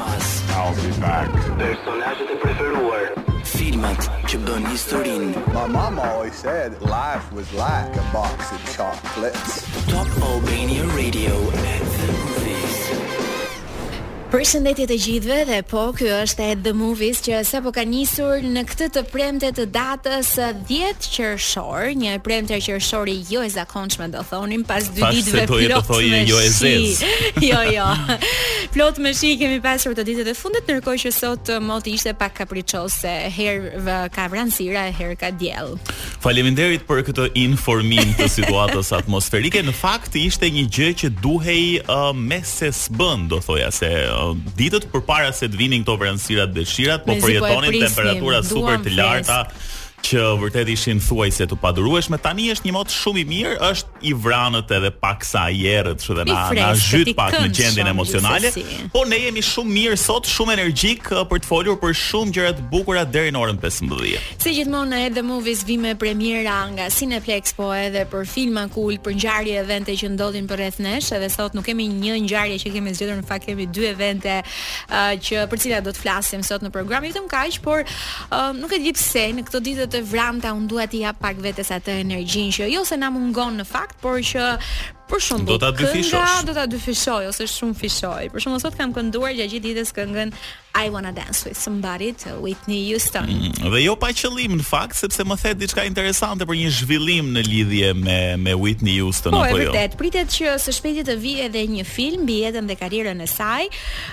I'll be back. Personazhet e preferuar, filmat që bënë historinë. My mama always said life was like a box of chocolates. Top Albania Radio at the movies. Përshëndetje të gjithëve dhe po ky është At the Movies që sapo ka nisur në këtë të premte të datës 10 qershor, një e premte qershori jo e zakonshme Do thonim pas dy ditëve plot. Tash do të thojë jo e zez. jo, jo. Plot me shi kemi pasur këto ditët e fundit, ndërkohë që sot uh, moti është pak kapriçoz, herë ka vranësira e herë ka diell. Faleminderit për këtë informim të situatës atmosferike. Në fakt ishte një gjë që duhej uh, medoemos, do thoja se uh, ditët përpara se të vinin këto vranësirat dhe shirat, po, po përjetonim temperatura super të larta. Fest që vërtet ishin thuajse të padurueshme. Tani është një mot shumë i mirë, është i vranët edhe pak sa i errët, kështu dhe na na zhyt pak në gjendjen emocionale. Po ne jemi shumë mirë sot, shumë energjik uh, për të folur për shumë gjëra të bukura deri në orën 15. Si gjithmonë në At the Movies vijmë me premiera nga Cineplex, po edhe për filma kult, për ngjarje evente që ndodhin përreth nesh, edhe sot nuk kemi një ngjarje që kemi zgjedhur, në fakt kemi dy evente uh, që për cilat do të flasim sot në program, vetëm kaq, por Uh, nuk e di pse në këto ditë të vranëta unë dua t'i jap pak vetes atë energjinë që jo se na mungon në fakt, por që për shembull do ta dyfishosh. Do ta dyfishoj ose shumëfishoj. Për shembull sot kam kënduar gjatë gjithë ditës këngën I Wanna Dance with Somebody të Whitney Houston. Mm, dhe jo pa qëllim në fakt, sepse më the diçka interesante për një zhvillim në lidhje me me Whitney Houston po, apo jo. Po, vërtet, pritet që së shpejti të vijë edhe një film mbi jetën dhe karrierën e saj.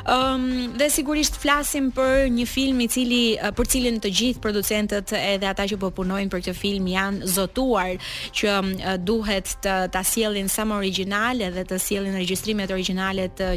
Ëm um, dhe sigurisht flasim për një film i cili për cilin të gjithë producentët edhe ata që po punojnë për këtë film janë zotuar që duhet të ta sjellin sa më origjinal edhe të sjellin regjistrimet origjinale të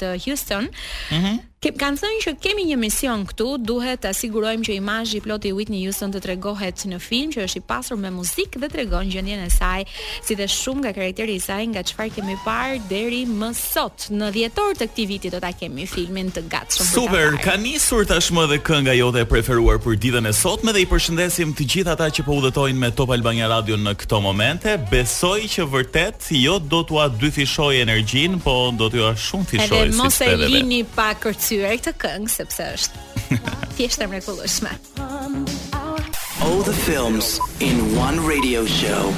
të Houston. Mhm. Mm Kem, kanë thënë që kemi një mision këtu, duhet të sigurojmë që imazhi i plotë i Whitney Houston të tregohet në film që është i pasur me muzikë dhe tregon gjendjen e saj, si dhe shumë nga karakteri i saj, nga çfarë kemi parë deri më Sot. Në dhjetor të këtij viti do ta kemi filmin të gatshëm. Super, ka nisur tashmë edhe kënga jote e preferuar për ditën e sotme dhe i përshëndesim të gjithë ata që po udhëtojnë me Top Albania Radio në këto momente. Besoj që vërtet jo do t'ua dyfishojë energjinë, po do t'ua shumëfishojë. Edhe mos e lini pa kërcyer këtë këngë sepse është thjesht e mrekullueshme. All the films in one radio show.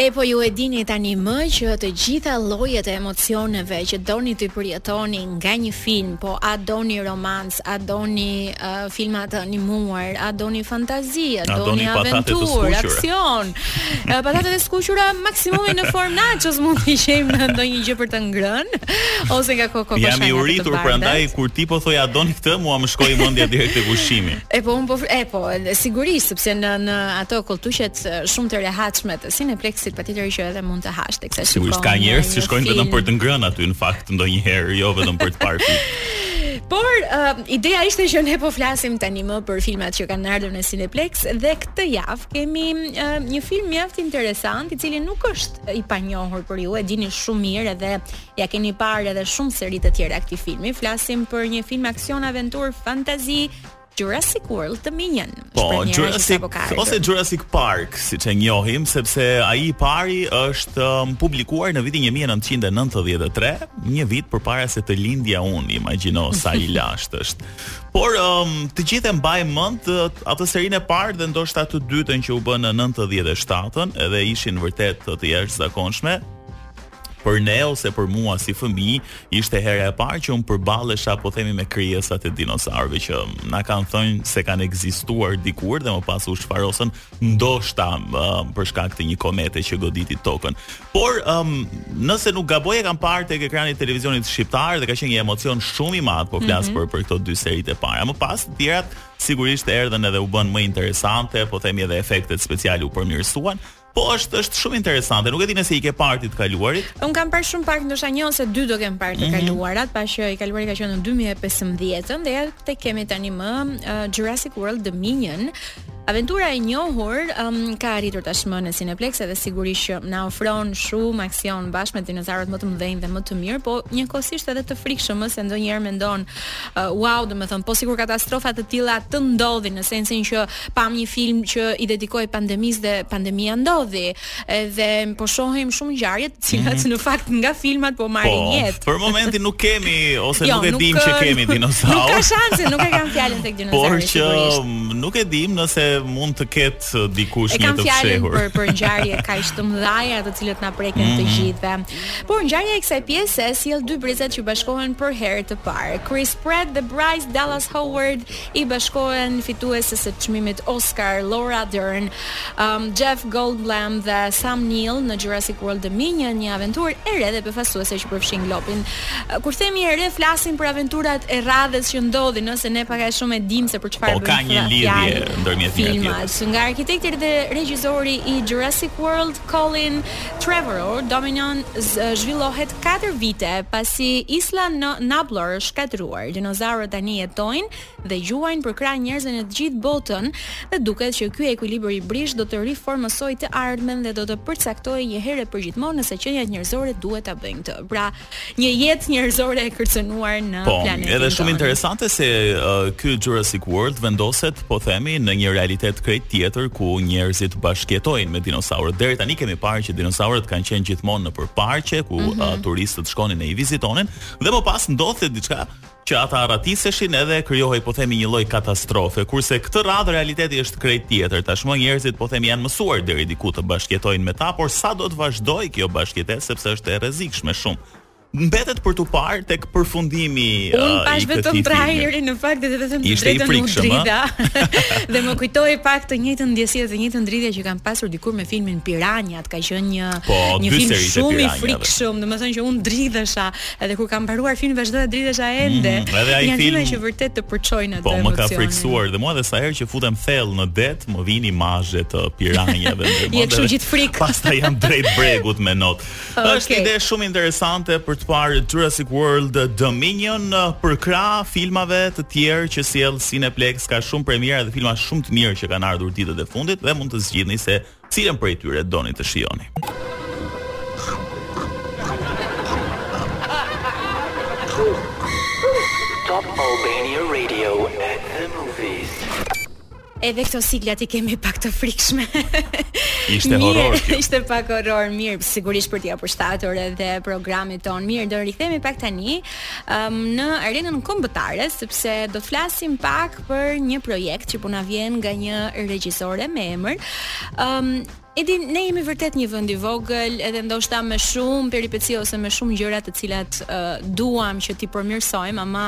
E po ju e dini tani më që të gjitha llojet e emocioneve që doni t'i përjetoni nga një film, po a doni romancë, a doni uh, filma të animuar, a doni fantazi, a, a doni, doni aventurë, aksion, uh, patatet e skuqura maksimumi në formë nachos mund të gjejmë në ndonjë gjë për të ngrënë ose nga kokoshkat Jam i uritur prandaj kur ti po thoje a doni këtë, mua më shkoi mendja direkt te ushqimi. E po unë po e po, sigurisht sepse në në ato koltuqet shumë të rehatshme të Cineplexit, patjetër që edhe mund të hash teksa shikon. Sigurisht ka njerëz që shkojnë vetëm për të ngrënë aty në fakt ndonjëherë, jo vetëm për të parë film. Por uh, ideja ishte që ne po flasim tani më për filmat që kanë ardhur në Cineplex dhe këtë javë kemi uh, një film mjaft interesant i cili nuk është i panjohur për ju, e dini shumë mirë edhe ia keni parë edhe shumë seri të tjera këtij filmi. Flasim për një film aksion aventurë fantazi Jurassic World Dominion. Po, Jurassic ose Jurassic Park, siç e njohim, sepse ai i pari është um, publikuar në vitin 1993, një vit përpara se të lindja unë, imagjino sa i lashtë është. Por um, të gjithë e mbajmë mend uh, atë serinë e parë dhe ndoshta të dytën që u bënë në 97-ën, edhe ishin vërtet të, të jashtëzakonshme. Për ne ose për mua si fëmijë, ishte hera e parë që unë përballesha, po themi me krijesat e dinosaurëve që na kanë thënë se kanë ekzistuar dikur dhe më pas u shfarosën, ndoshta uh, për shkak të një komete që goditi tokën. Por um, nëse nuk gaboj e kam parë tek ekrani i televizionit shqiptar dhe ka qenë një emocion shumë i madh, po flas mm -hmm. për për këto dy seritë e para. Më pas të tjerat sigurisht erdhën edhe u bënë më interesante, po themi edhe efektet speciale u përmirësuan, Po është është shumë interesante. Nuk e di nëse i ke parë ti të kaluarit. Unë kam parë shumë pak, ndoshta një ose dy do kem parë të mhm. kaluarat, por që i kaluari ka qenë në 2015-ën dhe ja tek e kemi tani më uh, Jurassic World Dominion. Aventura e njohur um, ka arritur tashmë në Cineplex edhe sigurisht që na ofron shumë aksion bashkë me dinozaurët më të mëdhenj dhe më të mirë, po njëkohësisht edhe të frikshëm se ndonjëherë mendon uh, wow, domethënë po sikur katastrofa të tilla të ndodhin në sensin që Pamë një film që i dedikohej pandemisë dhe pandemia ndodhi. Edhe po shohim shumë ngjarje të cilat mm -hmm. në fakt nga filmat po marrin po, jetë. Për momentin nuk kemi ose jo, nuk e dimë që kemi dinosaur. Nuk ka shanse, nuk e kam fjalën tek dinosauri. Por që nuk e dimë nëse mund të ketë uh, dikush një të fshehur. E kam fjalën për ngjarje kaq të mëdha të cilat na prekin mm -hmm. të mhm. gjithëve. Por ngjarja e kësaj pjese sjell dy brezat që bashkohen për herë të parë. Chris Pratt dhe Bryce Dallas Howard I bashkohen fitueses së çmimit Oscar, Laura Dern, Jeff Goldblum dhe Sam Neill në Jurassic World Dominion, një aventurë e re dhe befasuese që përshkon globin. Kur themi e re, flasim për aventurat e radhës që ndodhin, ëh, se ne pak a shumë e dimë se për çfarë bëhet. Po ka një lidhje ndërmjet njëra-tjetrës filmat. Nga arkitekti dhe regjisori i Jurassic World, Colin Trevorrow, Dominion zhvillohet katër vite pasi Isla Nublar është shkatërruar, dinozaurët tani jetojnë dhe gjuajnë përkrah njerëzve në të gjithë botën dhe duket që ky ekuilibër i brishtë do të riformësojë të ardhmen dhe do të përcaktojë një herë e përgjithmonë nëse qeniet njerëzore duhet ta bëjnë këtë. Pra, një jetë njerëzore e kërcënuar në po, planetin tonë. Po, edhe shumë interesante se uh, ky Jurassic World vendoset po themi në një realitet krejt tjetër ku njerëzit bashkëjetojnë me dinosaurët. Deri tani kemi parë që dinosaurët kanë qenë gjithmonë nëpër parqe ku mm -hmm. uh, turistët shkonin e i vizitonin dhe më pas ndodhte diçka që ata arratiseshin edhe krijohej po themi një lloj katastrofe, kurse këtë radhë realiteti është krejt tjetër. Tashmë njerëzit po themi janë mësuar deri diku të bashkëjetojnë me ta, por sa do të vazhdojë kjo bashkëjetesë sepse është e rrezikshme shumë. mbetet për t'u parë tek përfundimi i Unë uh, pashë vetëm trailerin në fakt dhe të them të drejtën u dridha. dhe më kujtoi pak të njëjtën ndjesi dhe të njëjtën dridhje që kam pasur dikur me filmin Piranjat, ka qenë një po, një film shumë i frikshëm, domethënë që unë dridhesha, edhe kur kam mbaruar filmin vazhdoja të dridhesha ende. Mm, edhe ka filma që vërtet të përçojnë atë. Po më ka frikësuar dhe mua dhe sa herë që futem thellë në det, më vijnë imazhe të piranjave ndërmend. Je kështu gjithë frikë. Pastaj ia mbath drejt bregut me not. Okay. Është ide shumë interesante për të parë Jurassic World Dominion uh, përkrah filmave të tjerë që sjell Cineplexx, ka shumë premiera dhe filma shumë të mirë që kanë ardhur ditët e fundit dhe mund të zgjidhni se cilën prej tyre doni të shijoni. Top Albania Radio at the movies. Edhe këto siglat i kemi pak të frikshme. Ishte horror. Ishte pak horror, mirë, sigurisht për t'ia përshtatur edhe programit tonë. Mirë, do rikthehemi pak tani um, në arenën kombëtare sepse do të flasim pak për një projekt që po na vjen nga një regjisore me emër um, E di, ne jemi vërtet një vend i vogël, edhe ndoshta me shumë peripeci ose me shumë gjëra të cilat uh, duam që t'i përmirësojmë, ama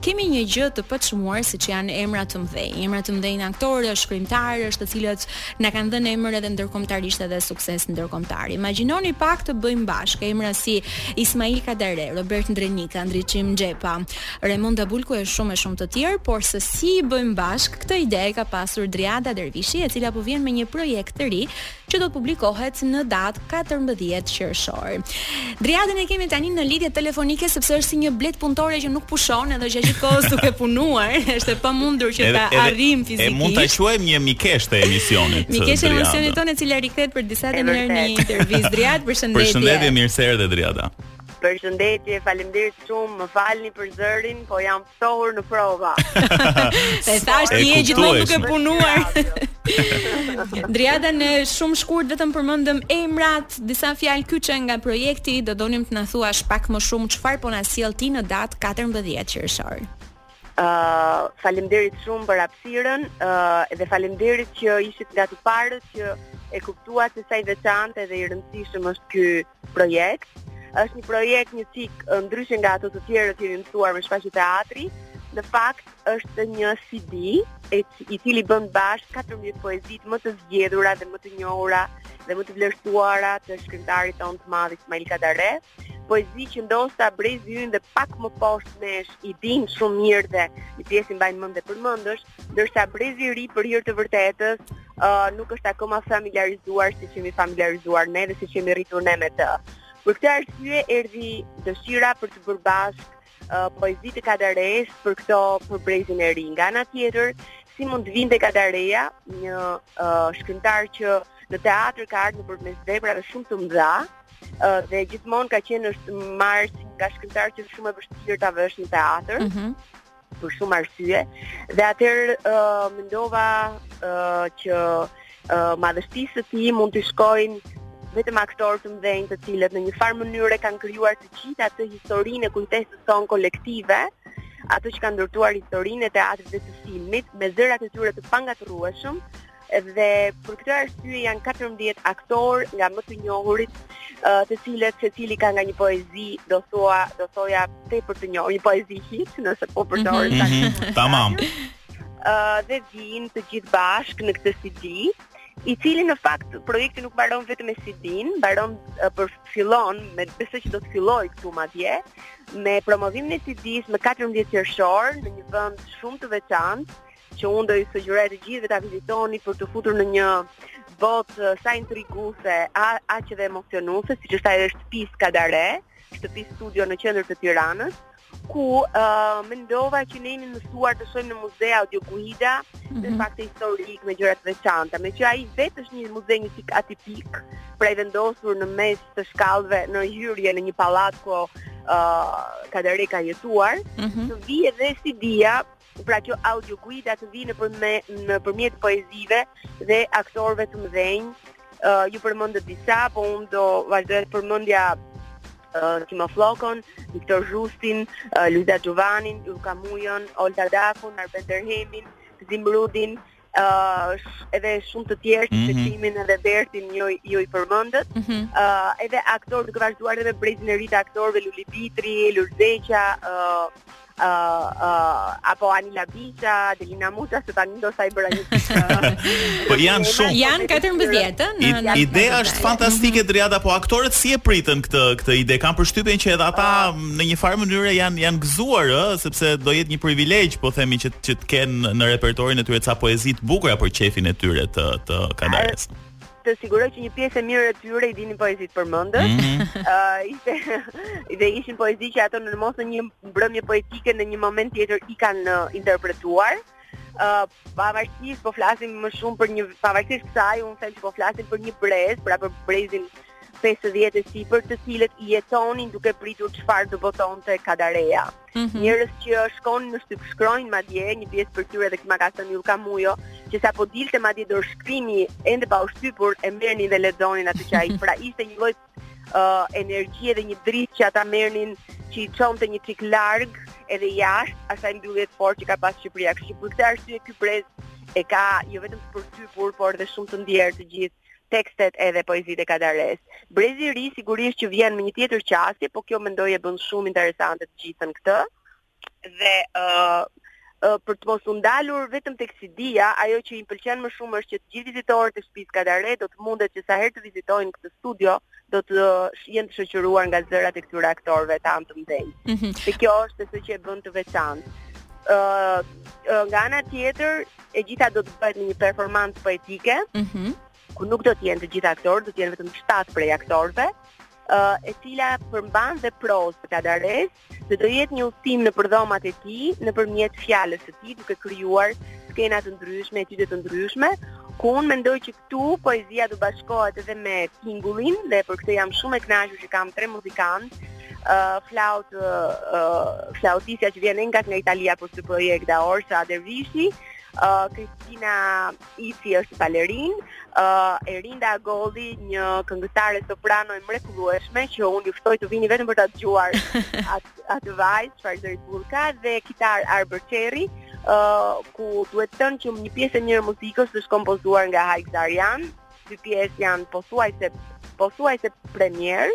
kemi një gjë të paçmuar siç janë emra të mëdhenj. Emra të mëdhenj aktorë, shkrimtarë, të cilët na kanë dhënë emër edhe ndërkombëtarisht edhe sukses ndërkombëtar. Imagjinoni pak të bëjmë bashkë emra si Ismail Kadare, Robert Ndrenika, Ndriçim Xhepa, Rajmonda Bulku e shumë e shumë të tjerë, por se si i bëjmë bashkë, këtë ide e ka pasur Driada Dervishi, e cila po vjen me një projekt të ri që do të publikohet në datë 14 qershor. Driadën e kemi tani në lidhje telefonike sepse është si një bletë punëtore që nuk pushon edhe gjatë gjithë kohës duke punuar, është e pamundur që ta arrijmë fizikisht. E mund ta quajmë një mikeshë të emisionit. Mikeshë e emisionit tonë e cila rikthehet për disa ditë në një intervistë. Driada, përshëndetje. Përshëndetje, mirë se erdhe Driada. Përshëndetje, faleminderit shumë. Më falni për zërin, po jam ftohur në prova. e thash ti je gjithmonë duke punuar. Driada ne shumë shkurt vetëm përmendëm emrat, disa fjalë kyçe nga projekti, do donim të na thuash pak më shumë çfarë po na sjell ti në datë 14 qershor. Uh, falemderit shumë për hapësirën uh, dhe falemderit që ishit nga të parët që e kuptuat se sa i veçantë dhe i rëndësishëm është ky Projekt është një projekt një cik ndryshe nga ato të tjerët që jemi mësuar me shfaqje teatri, në fakt është një CD i cili bën bashkë 14 poezitë më të zgjedhura dhe më të njohura dhe më të vlerësuara të shkrimtarit tonë të madh Ismail Kadare. Poezi që ndoshta brezi ynë dhe pak më poshtë nesh i din shumë mirë dhe një pjesë i mbajnë mend dhe përmendësh, ndërsa brezi i ri për hir të vërtetës uh, nuk është akoma familiarizuar siç jemi familiarizuar ne dhe siç jemi rritur ne me të. Për këtë arsye erdhi dëshira për të bërë bashkë uh, poezitë e Kadaresë për këto për brezin e ri. Nga ana tjetër, si mund të vinte Kadareja, një uh, shkrimtar që në teatr ka ardhur përmes veprave shumë të mëdha, uh, dhe gjithmonë ka qenë është marrë si një shkrimtar që shumë e vështirë ta vësh në teatr. Mm -hmm. për shumë arsye dhe atëherë uh, mendova uh, që uh, madhështisë së tij mund t'i shkojnë vetëm aktorë të mëdhenj të cilët në një farë mënyre kanë krijuar të gjithë atë historinë e kujtesës sonë kolektive, ato që kanë ndërtuar historinë e teatrit dhe të filmit me zërat e tyre të pangatërrueshëm, Dhe për këtë arsye janë 14 aktorë nga më të njohurit, të cilët secili ka nga një poezi, do thua, do thoja tepër të njohur, një poezi hit, nëse po përdor mm -hmm. Tamam. Ë dhe vijnë të gjithë bashkë në këtë CD i cili në fakt projekti nuk mbaron vetëm me CD-n, mbaron për fillon me besoj që do të fillojë këtu madje me promovimin e CD-s më 14 qershor në një vend shumë të veçantë që unë do ju sugjeroja të gjithëve ta vizitoni për t'u futur në një botë sa intriguese, aq edhe emocionuese, siç është ajo e shtëpisë Kadare, shtëpisë studio në qendër të Tiranës, ku uh, mendova që ne jemi mësuar të shohim në muze audioguida mm -hmm. me mhm. fakte historik, me gjëra të veçanta, meqë ai vetë është një muze një çik atipik, pra i vendosur në mes të shkallëve në hyrje në një pallat ku uh, Kadare ka jetuar, mm -hmm. të vijë edhe CD-ja Pra kjo audioguidë të vijë nëpërme nëpërmjet poezive dhe aktorëve të mëdhenj. Uh, ju përmendët disa, po unë do vazhdoja të përmendja uh, Timo Fllokon, Viktor Zhustin, uh, Luiza Xhuvanin, Yllka Mujon, Olta Dakun, Arben Derhemin, Zim Rudin, uh, edhe shumë të tjerë mm -hmm. she Timin edhe Bertin ju ju i përmendët. Ëh mm -hmm. uh, edhe aktorë duke vazhduar edhe brezin e ri të aktorëve Luli Bitri, Lulzim Zeqja, ëh uh, ëh uh, uh, apo Anila Bisha, Adelina Muça se tani do sa i bëra një. po janë shumë. Janë 14 ëh. Ideja është fantastike Driada, po aktorët si e pritën këtë këtë ide? Kam përshtypjen që edhe ata në një farë mënyre janë janë gëzuar ë, sepse do jetë një privilegj, po themi që që të kenë në repertorin e tyre ca poezi të bukura për qejfin e tyre të të Kadaresë. Të siguroj që një pjesë e mirë e tyre i dinin poezitë përmendësh, mm -hmm. uh, ishte, dhe ishin poezi që ato në mos në një mbrëmje poetike në një moment tjetër i kanë uh, interpretuar, uh, pavarësisht po flasim më shumë për një pavarësisht kësaj, unë them që po flasim për një brez, pra për brezin 50 e sipër të cilët jetonin duke pritur çfarë do botonte Kadareja. Mm -hmm. Njerëz që shkonin në shtypshkronjë madje një pjesë prej tyre dhe këtë ma ka thënë Yllka Mujo, që sapo dilte madje dorëshkrimi ende pa u shtypur e merrnin dhe lexonin atë që ai pra ishte një lloj uh, energjie dhe një dritë që ata merrnin që i çonte një çik larg edhe jashtë asaj mbylljeje të fortë që ka pas Shqipëria. Kështu që për këtë arsye ky brez e ka jo vetëm për zemër, por por edhe shumë të ndjera të gjithë tekstet edhe poezitë e Kadaresë. Brezi i ri sigurisht që vjen me një tjetër qasje, po kjo mendoj e bën shumë interesante të gjithën këtë. Dhe ë uh, uh, për të mos u ndalur vetëm tek CD-ja, ajo që më pëlqen më shumë është që të gjithë vizitorët e shtëpisë Kadare do të munden që sa herë të vizitojnë këtë studio, do të uh, jenë të shoqëruar nga zërat e këtyre aktorëve tanë të mëdhenj. Mm -hmm. Dhe kjo është ajo që e bën të veçantë. Ë uh, uh, nga ana tjetër, e gjitha do të bëhet në një performancë poetike. Mhm. Mm ku nuk do të jenë të gjithë aktorët, do të jenë vetëm 7 prej aktorëve, ë uh, e cila përmban dhe prozë të Kadaresë, dhe do jetë një udhëtim nëpër dhomat e tij nëpërmjet fjalës së tij duke krijuar skena të ndryshme, etyde të ndryshme, ku unë mendoj që Këtu poezia do të bashkohet edhe me tingullin dhe për këtë jam shumë e kënaqur që kam tre muzikantë, uh, flaut uh, flautisja që vjen nga nga Italia për këtë projekt Aorsa Dervishi, uh, Kristina Isi është balerinë, uh, Erinda Agolli, një këngëtare soprano e mrekullueshme që unë ju ftoj të vini vetëm për ta dëgjuar atë Atë vajzë, çfarë zëri bukur ka dhe kitarë Arbër Qeri, uh, ku duhet thënë që një pjesë e mirë e muzikës është kompozuar nga Hajg Zaharian, dy pjesë janë pothuajse pothuajse premierë,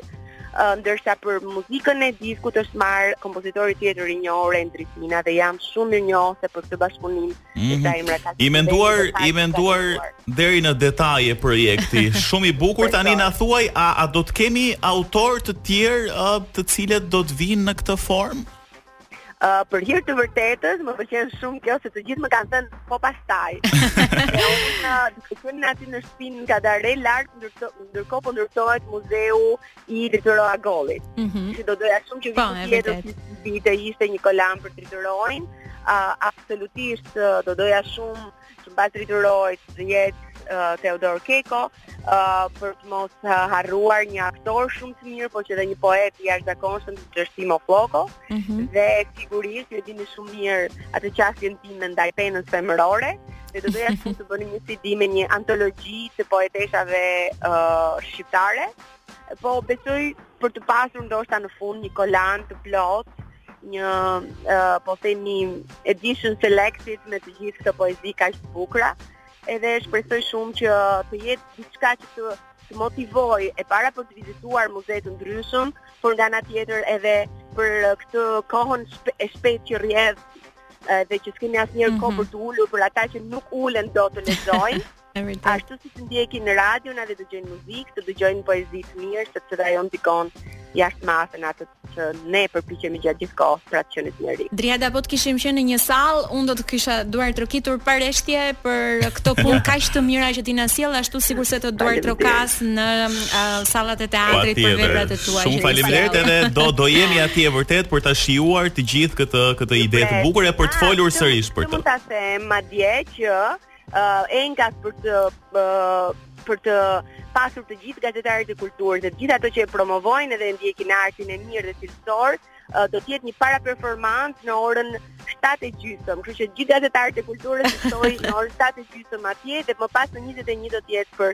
uh, ndërsa për muzikën e diskut është marrë kompozitori tjetër i njohur Endri Sina dhe jam shumë mirënjohëse për këtë bashkëpunim Mm -hmm. I menduar, i menduar deri në detaje projekti. Shumë i bukur. Tani na thuaj a a do të kemi autorë të tjerë të cilët do të vijnë në këtë formë? Uh, për hir të vërtetës, më pëlqen shumë kjo se të gjithë më kanë thënë po pastaj. Unë kemi aty në shtëpinë Kadare lart ndërkohë po ndërtohet muzeu i Dritëro Agollit. Mm -hmm. Dhe do doja shumë që vitin tjetër të ishte një kolanë për Dritëroin, uh, absolutisht uh, do doja shumë që mbas Dritëroit të jetë uh, Teodor Keko, uh, për të mos uh, harruar një aktor shumë të mirë, por që është dhe një poet i jashtëzakonshëm si Timo Flloko, mm -hmm. dhe sigurisht e dini shumë mirë atë qasjen time ndaj penës femërore, dhe do doja shumë të bënim një CD me një antologji të poeteshave uh, shqiptare. Po besoj për të pasur ndoshta në fund një kolanë të plotë, një uh, po themi edition selected me të gjithë këto poezi kaq të bukura. Edhe shpresoj shumë që të jetë diçka që të të motivojë e para për të vizituar muze të ndryshëm, por nga ana tjetër edhe për këtë kohën shpe, e shpejtë që rrjedh dhe që s'kemi asnjëherë mm -hmm. kohë mhm. për t'u ulur për ata që nuk ulen dot të lexojnë. Ashtu si të ndjekin në radio, edhe dëgjojnë muzikë, të dëgjojnë poezi të mirë, sepse dhe ajo ndikon jashtë mase në atë që ne përpiqemi gjatë gjithë kohës për atë që ne jemi. Driada, po të kishim qenë në një sallë, unë do të kisha duartrokitur pareshtje për këto punë kaq të mira që ti na sjell, ashtu sikurse të duartrokas në uh, sallat e teatrit për veprat e tua. Shumë faleminderit edhe do do jemi atje vërtet për ta shijuar të gjithë këtë, këtë ide të bukur e për të ah, folur sërish për të. Mund ta them madje që uh, enkas për të uh, për të pasur të gjithë gazetarët e kulturës, të gjithë ato që e promovojnë dhe ndjekin artin e mirë dhe cilësor, uh, do të jetë një para performancë në orën 7 e gjysëm, kështu që gjithë gazetarët e kulturës t'i ftoj në orën 7 e gjysëm atje dhe më pas në 21 do të jetë për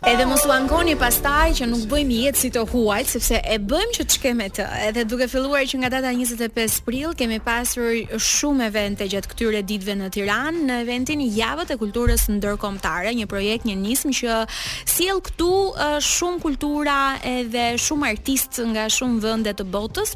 Edhe mos u ankoni pastaj që nuk bëjmë jetë si të huajt, sepse e bëjmë që ç'ke me të. Edhe duke filluar që nga data 25 prill, kemi pasur shumë evente gjatë këtyre ditëve në Tiranë, në eventin Javët e Kulturës Ndërkombëtare, një projekt, një nismë që sjell këtu shumë kultura edhe shumë artistë nga shumë vende të botës,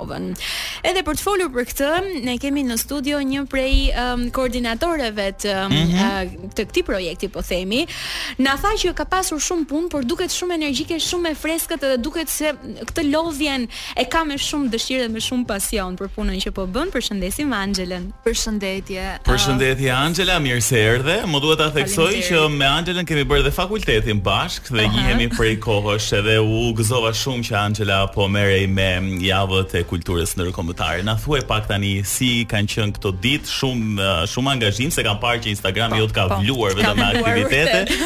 Edhe për të folur për këtë, ne kemi në studio një prej um, koordinatoreve të, um, mm -hmm. të këtij projekti, po themi. Na tha që ka pasur shumë punë, por duket shumë energjike, shumë e freskët dhe duket se këtë lodhjen e ka me shumë dëshirë dhe me shumë pasion për punën që po bën. Përshëndesim Anxhelën. Përshëndetje. Përshëndetje Anxhela, mirë se erdhe. Më duhet ta theksoj që me Anxhelën kemi bërë dhe fakultetin bashkë dhe njihemi prej kohësh edhe u gëzova shumë që Anxhela po merrej me javët e kulturës ndërkombëtare. Na thuaj pak tani si kanë qenë këto ditë, shumë shumë angazhim se kam parë që Instagrami jot ka po, vluar vetëm me aktivitete.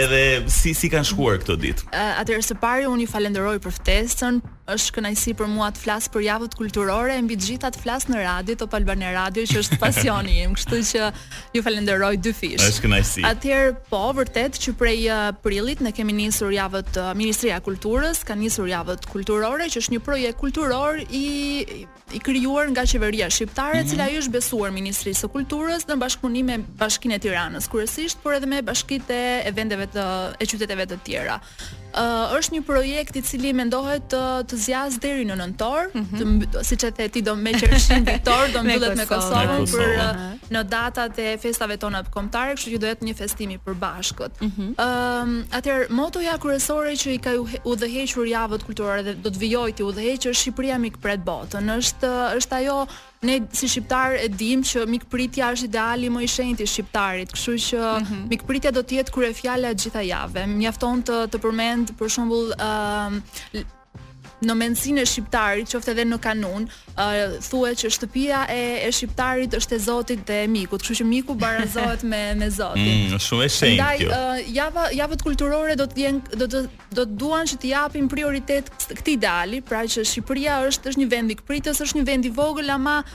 Edhe si si kanë shkuar këto ditë. Atëherë së pari unë ju falenderoj për ftesën, Është kënaqësi për mua të flas për javët kulturore e mbi të gjitha të flas në radio, Top Albania Radio, që është pasioni im, kështu që ju falenderoj dyfish. Është kënaqësi. Atëherë po, vërtet që prej uh, prillit ne kemi nisur javët uh, Ministria e Kulturës, ka nisur javët kulturore, që është një projekt kulturor i i krijuar nga qeveria shqiptare, e mm -hmm. cila i është besuar Ministrisë së Kulturës në bashkëpunim me Bashkinë e Tiranës kryesisht, por edhe me bashkitë e vendeve të e qyteteve të tjera. Ë uh, është një projekt i cili mendohet të të zgjasë deri në nëntor, mm -hmm. siç e the ti do me qershinë mbi tortë do mbyllet me Kosovën për në datat e festave tona kombëtare, kështu që do jetë një festim i përbashkët. Ëm, mm -hmm. atëherë motoja kryesore që i ka udhëhequr javët kulturore dhe do të vijojë t'i udhëheqë është Shqipëria mikpret botën. Është është ajo ne si shqiptarë e dimë që mikpritja është ideali më i shenjtë i shqiptarit, kështu që mm -hmm. mikpritja do të jetë kryefjala e të gjitha javëve. Mjafton të të përmend për shembull ëm në mendësinë e shqiptarit, qoftë edhe në kanun, ë uh, thuhet që shtëpia e e shqiptarit është e Zotit dhe e mikut, kështu që miku barazohet me me Zotin. Mm, shumë e shenjtë. Ndaj uh, java javët kulturore do të jenë do të do të duan që të japin prioritet këtij ideali, pra që Shqipëria është është një vend mikpritës, është një vend i vogël, ama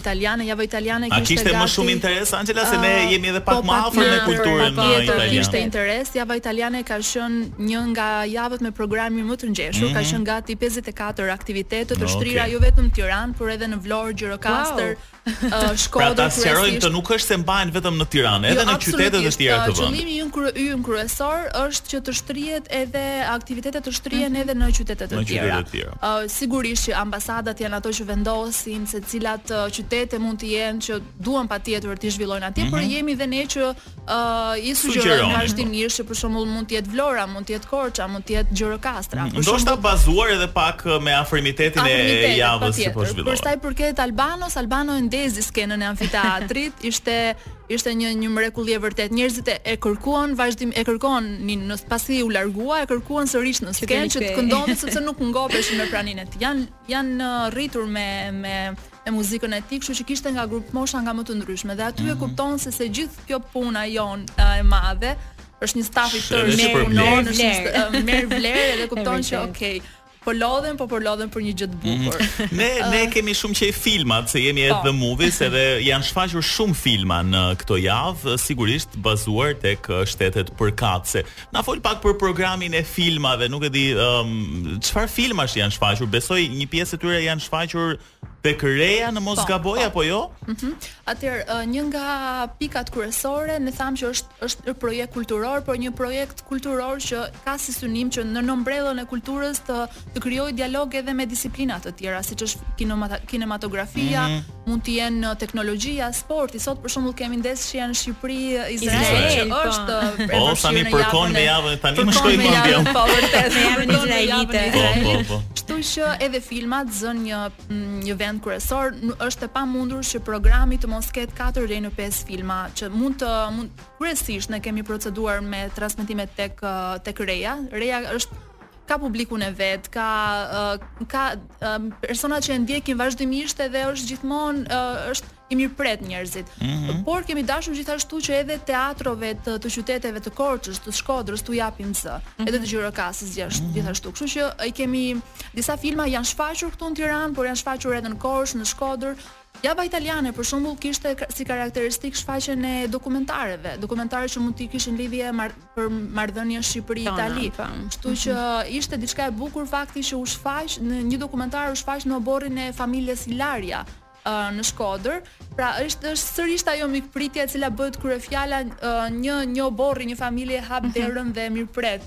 Italiane, java italiane kishte gati. A kishte gati... më shumë interes Anxhela se ne jemi edhe pak po, më afër me kulturën në Itali. Patjetër kishte interes. Java italiane ka qenë një nga javët me programin më të ngjeshur. Mm -hmm. ka mhm. qenë gati 54 aktivitete të shtrira okay. jo vetëm në Tiranë, por edhe në Vlorë, Gjirokastër, wow. uh, Shkodër. Pra ta sqarojmë që nuk është se mbahen vetëm në Tiranë, edhe jo, në qytete të tjera të vendit. Qëllimi ynë kry ynë kryesor është që të shtrihet edhe aktivitete të shtrihen mm -hmm. edhe në qytete të tjera. Sigurisht që ambasadat janë ato që vendosin se cilat uh, qytete mund të jenë që duan patjetër të zhvillojnë atje, mm -hmm. por mhm. jemi dhe ne që uh, i sugjerojmë po. vazhdimisht që për shembull mund të jetë Vlora, mund të jetë Korça, mund të jetë Gjirokastra. Mm -hmm. Ndoshta bazuar edhe pak uh, me afrimitetin e javës që po zhvillohet. Për sa i përket Albanos, Albano e ndezi skenën e amfiteatrit, ishte Ishte një një mrekulli e vërtetë. Njerëzit e, e kërkuan vazhdim, e kërkonin, në pasi u largua, e kërkuan sërish në skenë që të këndonte sepse nuk ngopeshin me praninë e tij. Jan janë uh, rritur me me me muzikën e tij, kështu që kishte nga grupmosha nga më të ndryshme dhe aty mm -hmm. e mhm. kupton se se gjithë kjo puna jonë uh, e madhe është një staf i tërë, merr vlerë, merr vlerë edhe kupton që okay, Po lodhen, po por lodhen për një gjë të mhm. bukur. Mm -hmm. Ne ne kemi shumë qejf filmat, se jemi edhe po. movies, edhe janë shfaqur shumë filma në këto javë, sigurisht bazuar tek shtetet përkatëse. Na fol pak për programin e filmave, nuk e di çfarë um, filmash janë shfaqur. Besoj një pjesë e tyre janë shfaqur Tek Reja në mos po, gaboj po. apo jo? Ëh. Mm -hmm. Atëherë, uh, një nga pikat kryesore ne thamë që është është një projekt kulturor, por një projekt kulturor që ka si synim që nën ombrellën e kulturës të të krijojë dialog edhe me disiplina të tjera, siç është kinematografia, mm -hmm. mund të jenë teknologjia, sporti. Sot për shembull kemi ndeshjen Shqipëri Izrael që është po tani përkon me javën tani më shkoi mendja. Po vërtet me javën izraelite. Po, po, po. Kështu që edhe filmat zënë një mm, një vend kryesor, është e pamundur që programi të mos ketë 4 deri në 5 filma që mund të mund kryesisht ne kemi proceduar me transmetime tek tek Reja. Reja është ka publikun e vet, ka ka persona që e ndjekin vazhdimisht edhe është gjithmonë është i mirëpret njerëzit. Mm -hmm. Por kemi dashur gjithashtu që edhe teatrove të, të qyteteve të Korçës, të Shkodrës t'u japim zë, mm -hmm. edhe të Gjirokastrës gjithashtu. Mm -hmm. gjithashtu. Kështu që i kemi disa filma janë shfaqur këtu në Tiranë, por janë shfaqur edhe në Korçë, në Shkodër, Java italiane, për shembull, kishte si karakteristikë shfaqjen e dokumentareve, dokumentarë që mund të kishin lidhje mar për marrëdhënien Shqipëri-Itali. Po. Kështu mhm. që ishte diçka e bukur fakti që u shfaq në një dokumentar u shfaq në oborrin e familjes Ilaria, në Shkodër. Pra është është sërish ajo mikpritja e cila bëhet kryefjala një një oborri, një familje hap mhm. derën dhe mirëpret.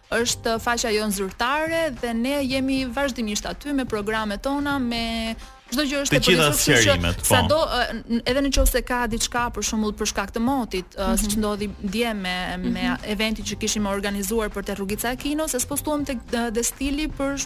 Është faqja jonë zyrtare dhe ne jemi vazhdimisht aty me programet tona, me çdo gjë është e përditshme, kështu që po. sado edhe në qoftë se ka diçka për shembull për shkak të motit, mm -hmm. siç ndodhi dje me me mm -hmm. eventin që kishim organizuar për te rrugica e Kinos, e spostuam tek Destili për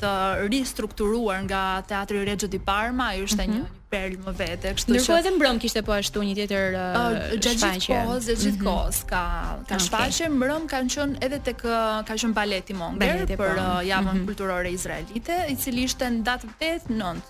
të ristrukturuar nga Teatri Reggio di Parma, ajo është mm -hmm. një një perlë më vete, kështu që Ndërkohë edhe mbrëm kishte po ashtu një tjetër uh, uh, gjatë gjithë kohës, gjatë gjithë mhm. kohës ka ka okay. shfaqje, mbrëm kanë qenë edhe tek ka qenë baleti i Monger baleti, për po. uh, javën mm -hmm. kulturore izraelite, i cili ishte në datë 8 9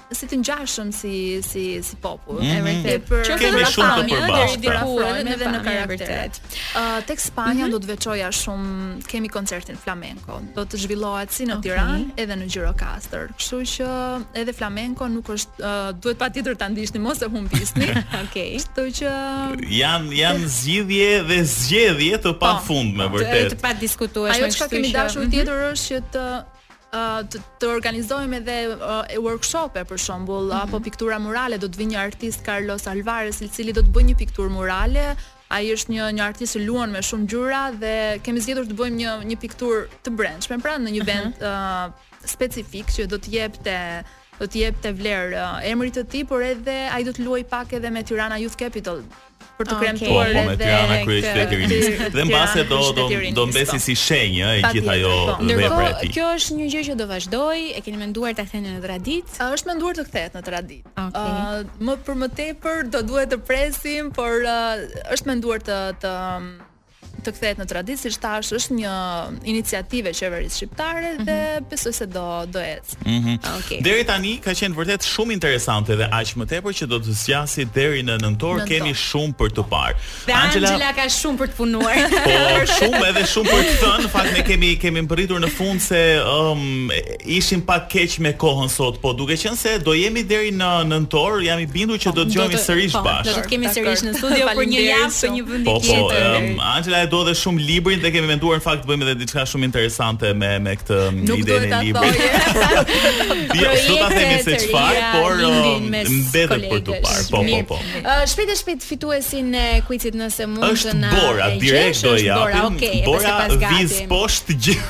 si të ngjashëm si si si popull. Mm -hmm. E vërtetë për që kemi shumë të përbashkët. Deri diku edhe dhe në karakter. Ë uh, tek Spanja mm -hmm. do të veçoja shumë kemi koncertin flamenko. Do të zhvillohet si në okay. Tiranë edhe në Gjirokastër. Kështu që edhe flamenko nuk është uh, duhet patjetër ta ndiqni mos e humbisni. Okej. okay. Kështu që janë janë zgjidhje dhe zgjedhje të po. pafundme vërtet. Të padiskutueshme. Ajo çka kemi dashur mhm. tjetër është që të të, të organizojmë edhe e workshope për shembull mm -hmm. apo piktura murale do të vijë një artist Carlos Alvarez i cili do të bëjë një pikturë murale ai është një një artist që luan me shumë ngjyra dhe kemi zgjedhur të bëjmë një një pikturë të brendshme pra në një mhm. vend mm -hmm. uh, specifik që do të jepte do të jepte vlerë uh, emrit të tij por edhe ai do të luajë pak edhe me Tirana Youth Capital për të kremtuar okay. edhe Tirana kryeqytet të rinisë. Dhe mbase do do do mbesi si shenjë e gjithë kjo po. vepra e tij. Kjo është një gjë që do vazhdoj, e keni menduar ta ktheni në traditë? A është menduar të kthehet në traditë? Okay. Uh, më për më tepër do duhet të presim, por uh, është menduar të të të kthehet në traditë, siç thash, është një iniciativë e qeverisë shqiptare mhm. dhe mm -hmm. besoj se do do ecë. Mm -hmm. Ah, okay. Deri tani ka qenë vërtet shumë interesante dhe aq më tepër që do të zgjasi deri në nëntor, nëntor. kemi shumë për të parë. Dhe Angela, Angela ka shumë për të punuar. Po, shumë edhe shumë për të thënë, në fakt ne kemi kemi mbërritur në fund se um, Ishim pak keq me kohën sot, po duke qenë se do jemi deri në nëntor, jam i bindur që do të dëgjohemi sërish po, bashkë. Do të kemi sërish në studio për një javë për një vend tjetër. Po, po, um, Angela e do dhe shumë librin dhe kemi menduar në fakt të bëjmë edhe diçka shumë interesante me me këtë idenë e librit. Jo, s'do ta themi se çfarë, por mbetet për të parë. Po, po, po. Shpejt e shpejt fituesin e kuizit nëse mund të na. Është Bora, direkt do ja. Bora, okay, Bora, vis poshtë gjë.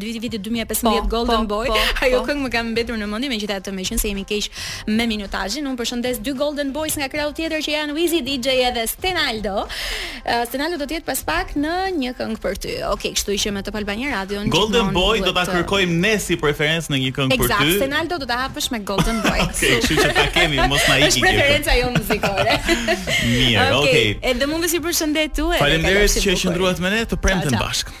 Viti viti 2015 po, Golden po, Boy. Po, Ajo po. këngë më ka mbetur në mendje megjithatë meqense jemi keq me minutazhin. Unë përshëndes dy Golden Boys nga krahu tjetër që janë Wizy DJ edhe Stenaldo. Uh, Stenaldo do të jetë pas pak në një këngë për ty. Okej, okay, kështu që me Top Albania Radio. Golden Boy do ta kërkojmë ne si preferencë në një këngë për ty. Eksakt, Stenaldo do ta hapësh me Golden Boy. Okej, kështu që ta kemi mos na iki. Është preferenca jonë muzikore. Mirë, okay. okay. Edhe mund të si përshëndet tu. Faleminderit që qëndruat me ne, të premten bashkë.